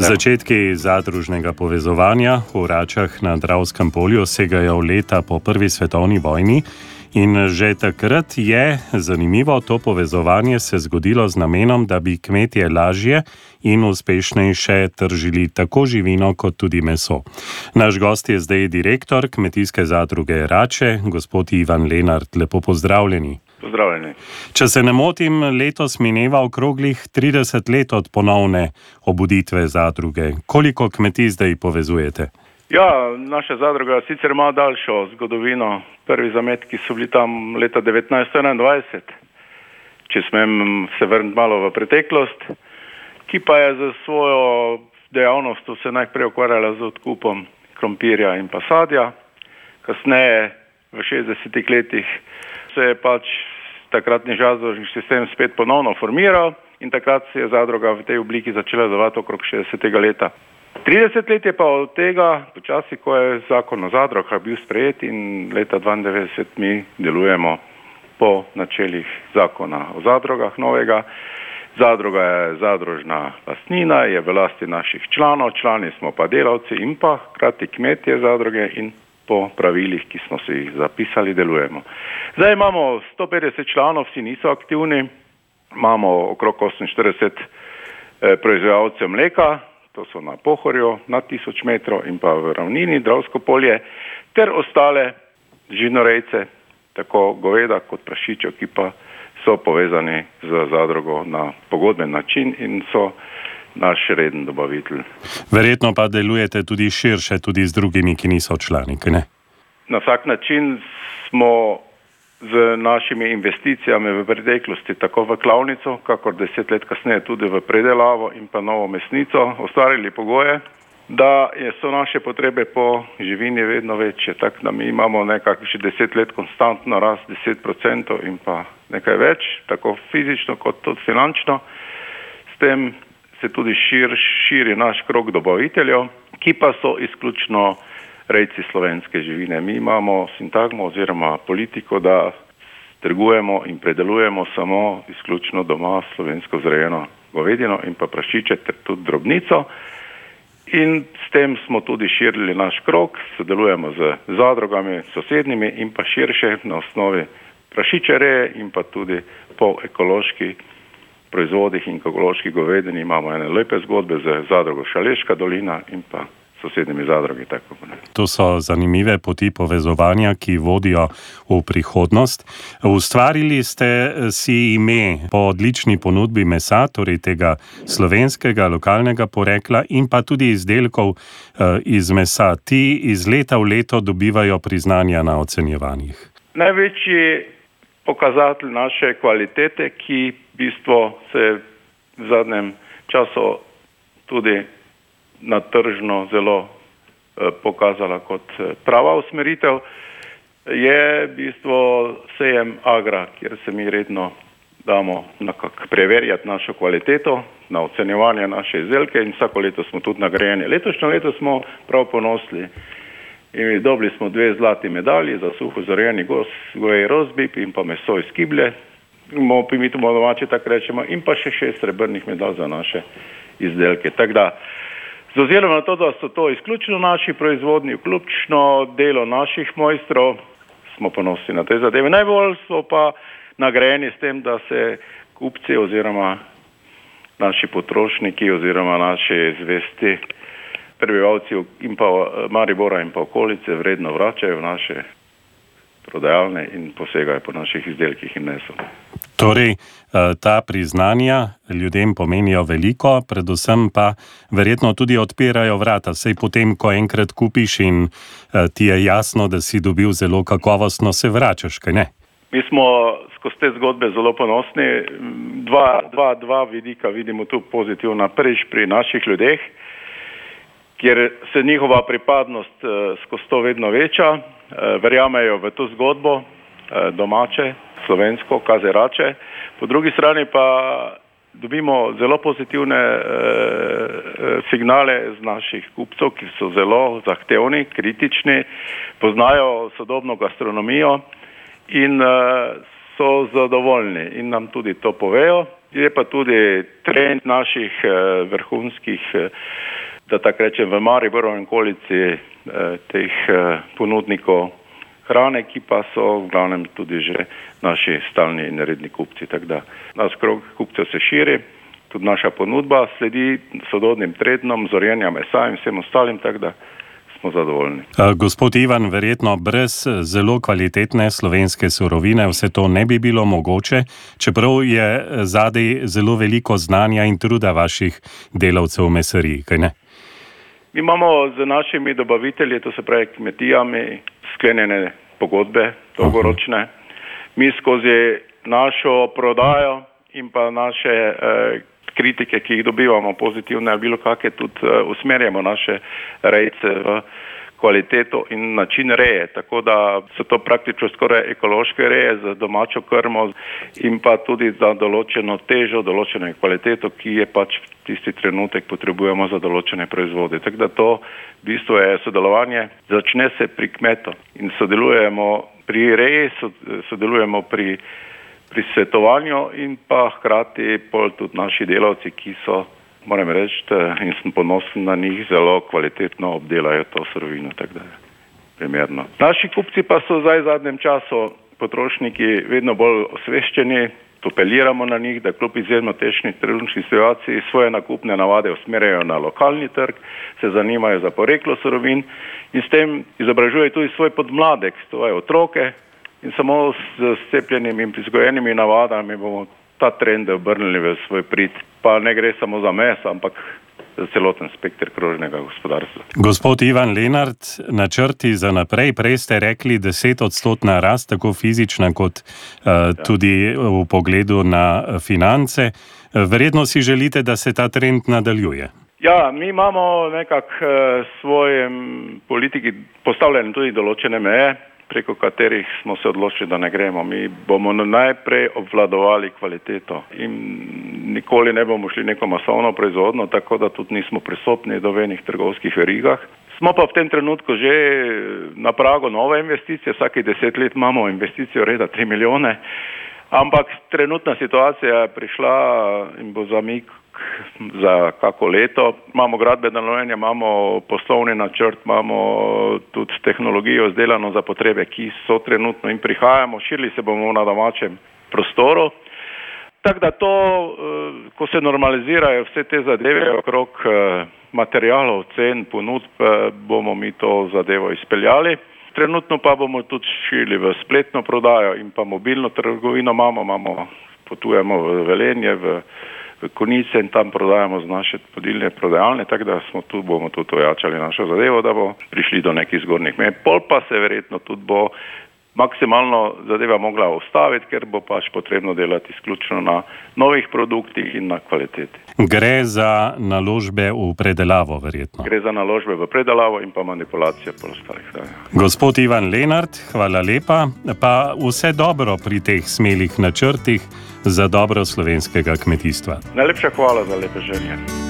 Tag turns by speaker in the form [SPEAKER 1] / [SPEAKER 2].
[SPEAKER 1] Začetki zadružnega povezovanja v Račah na Dravskem polju segajo leta po prvi svetovni vojni. In že takrat je zanimivo, to povezovanje se zgodilo z namenom, da bi kmetje lažje in uspešnejše tržili tako živino, kot tudi meso. Naš gost je zdaj direktor kmetijske zadruge Rače, gospod Ivan Lenart. Lepo pozdravljeni.
[SPEAKER 2] Pozdravljeni.
[SPEAKER 1] Če se ne motim, letos mineva okroglih 30 let od ponovne obuditve zadruge. Koliko kmetij zdaj povezujete?
[SPEAKER 2] Ja, naša zadruga sicer ima daljšo zgodovino. Prvi zametki so bili tam leta 1921, če smem se vrniti malo v preteklost, ki pa je za svojo dejavnost se najprej ukvarjala z odkupom krompirja in pa sadja. Kasneje, v 60-ih letih, se je pač takratni zadružni sistem spet ponovno formiral in takrat se je zadruga v tej obliki začela delovati okrog 60. leta. 30 let je pa od tega, počasi, ko je zakon o zadrugah bil sprejet in leta 92 mi delujemo po načelih zakona o zadrugah novega. Zadruga je zadružna lastnina, je v lasti naših članov, člani smo pa delavci in pa hkrati kmetje zadruge in po pravilih, ki smo si jih zapisali, delujemo. Zdaj imamo 150 članov, vsi niso aktivni, imamo okrog 48 eh, proizvajalcev mleka, to so na Pohorju nad tisoč metrov in pa v ravnini Dravsko polje, ter ostale žinorejce, tako goveda kot prašičev, ki pa so povezani z zadrugo na pogodben način in so naš reden dobavitelj.
[SPEAKER 1] Verjetno pa delujete tudi širše, tudi z drugimi, ki niso člani. Ne?
[SPEAKER 2] Na vsak način smo z našimi investicijami v preteklosti, tako v klavnico, kakor deset let kasneje tudi v predelavo in pa novo mesnico, ustvarili pogoje, da so naše potrebe po živini vedno večje. Tako da mi imamo nekako že deset let konstantno rast deset procentov in pa nekaj več, tako fizično kot tudi finančno. S tem se tudi šir, širi naš krok dobaviteljev, ki pa so izključno rejci slovenske živine. Mi imamo sintagmo oziroma politiko, da trgujemo in predelujemo samo izključno doma slovensko zrejeno govedino in pa prašiče ter tudi drobnico. In s tem smo tudi širili naš krok, sodelujemo z zadrugami, sosednjimi in pa širše na osnovi prašiče reje in pa tudi po ekološki proizvodih in ekološki govedini imamo ene lepe zgodbe z zadrugo Šaleška dolina in pa sosednjimi zadrugi. Tako.
[SPEAKER 1] To so zanimive poti povezovanja, ki vodijo v prihodnost. Ustvarili ste si ime po odlični ponudbi mesa, torej tega slovenskega, lokalnega porekla in pa tudi izdelkov eh, iz mesa. Ti iz leta v leto dobivajo priznanja na ocenjevanjih.
[SPEAKER 2] Največji pokazatelj naše kvalitete, ki bistvu se v zadnjem času tudi na tržno zelo eh, pokazala kot eh, prava usmeritev, je v bistvu sejem Agra, kjer se mi redno damo nekako preverjati našo kvaliteto, na ocenjevanje naše izdelke in vsako leto smo tudi nagrajeni. Letošnjo leto smo prav ponosli in dobili smo dve zlati medalji za suho zorjeni goji rozbip in pa meso iz kiblje, mi to domače tako rečemo, in pa še šest srebrnih medalj za naše izdelke. Tako da Z ozirom na to, da so to izključno naši proizvodni, vključno delo naših mojstrov, smo ponosni na te zadeve. Najbolj so pa nagrajeni s tem, da se kupci oziroma naši potrošniki oziroma naši zvesti prebivalci in pa Maribora in pa okolice vredno vračajo v naše prodajalne in posegajo po naših izdelkih in meso.
[SPEAKER 1] Torej, eh, ta priznanja ljudem pomenijo veliko, predvsem pa verjetno tudi odpirajo vrata. Sej potem, ko enkrat kupiš in eh, ti je jasno, da si dobil zelo kakovostno, se vračaš, kaj ne?
[SPEAKER 2] Mi smo skozi te zgodbe zelo ponosni. Dva, dva, dva vidika vidimo tu pozitivna. Prvič pri naših ljudeh, kjer se njihova pripadnost eh, skozi to vedno veča, verjamejo v to zgodbo domače, slovensko, kazerače, po drugi strani pa dobimo zelo pozitivne e, signale z naših kupcev, ki so zelo zahtevni, kritični, poznajo sodobno gastronomijo in e, so zadovoljni in nam tudi to povejo. Je pa tudi trend naših eh, vrhunskih, eh, da tako rečem, v Mariboru in okolici eh, teh eh, ponudnikov hrane, ki pa so v glavnem tudi že naši stalni in redni kupci. Tako da nas krog kupcev se širi, tudi naša ponudba sledi sodobnim trendom, zorjenja mesa in vsem ostalim, tako da smo zadovoljni.
[SPEAKER 1] Gospod Ivan, verjetno brez zelo kvalitetne slovenske surovine vse to ne bi bilo mogoče, čeprav je zadej zelo veliko znanja in truda vaših delavcev v mesariji, kaj ne?
[SPEAKER 2] Mi imamo z našimi dobavitelji, to se pravi kmetijami, sklenjene pogodbe, dolgoročne. Mi skozi našo prodajo in pa naše eh, kritike, ki jih dobivamo, pozitivne ali bilo kakšne, tudi eh, usmerjamo naše rejce v kvaliteto in način reje. Tako da so to praktično skoraj ekološke reje z domačo krmo in pa tudi za določeno težo, določeno kvaliteto, ki je pač tisti trenutek potrebujemo za določene proizvode. Tako da to v bistvu je sodelovanje, začne se pri kmetu in sodelujemo pri reji, sodelujemo pri, pri svetovanju in pa hkrati pol tudi naši delavci, ki so moram reči, in sem ponosen na njih, zelo kvalitetno obdelajo to surovino. Naši kupci pa so zdaj v zadnjem času potrošniki vedno bolj osveščeni, apeliramo na njih, da kljub izjemno težki trenutni situaciji svoje nakupne navade usmerjajo na lokalni trg, se zanimajo za poreklo surovin in s tem izobražujejo tudi svoj podmladek, svoje otroke in samo s cepljenimi in prizgojenimi navadami bomo ta trend obrnili v svoj prid. Pa ne gre samo za mes, ampak celoten spektr krožnega gospodarstva.
[SPEAKER 1] Gospod Ivan Lenart, načrti za naprej, prej ste rekli 10 odstotna rast, tako fizična kot uh, ja. tudi v pogledu na finance. Verjetno si želite, da se ta trend nadaljuje.
[SPEAKER 2] Ja, mi imamo nekako uh, svojem politiki postavljene tudi določene meje preko katerih smo se odločili, da ne gremo. Mi bomo najprej obvladovali kvaliteto in nikoli ne bomo šli neko masovno proizvodno, tako da tudi nismo prisotni do venih trgovskih verigah. Smo pa v tem trenutku že na pragu nove investicije, vsake deset let imamo investicijo reda 3 milijone, ampak trenutna situacija je prišla in bo zamik za kako leto. Imamo gradbeno dovoljenje, imamo poslovni načrt, imamo tudi tehnologijo zdelano za potrebe, ki so trenutno in prihajamo, širili se bomo na domačem prostoru. Tako da to, eh, ko se normalizirajo vse te zadeve okrog eh, materijalov, cen, ponudb, eh, bomo mi to zadevo izpeljali. Trenutno pa bomo tudi širili v spletno prodajo in pa mobilno trgovino imamo, imamo potujemo v Velenje, v konice in tam prodajamo z naše podilne prodajalne, tako da smo tu, bomo tudi ojačali našo zadevo, da bo prišli do nekih zgornjih mej. Pol pa se verjetno tudi bo maksimalno zadeva mogla ustaviti, ker bo pač potrebno delati izključno na novih produktih in na kvaliteti.
[SPEAKER 1] Gre za naložbe v predelavo, verjetno.
[SPEAKER 2] Gre za naložbe v predelavo in pa manipulacijo po ostalih.
[SPEAKER 1] Gospod Ivan Lenart, hvala lepa, pa vse dobro pri teh smelih načrtih za dobro slovenskega kmetijstva.
[SPEAKER 2] Najlepša hvala za lepe želje.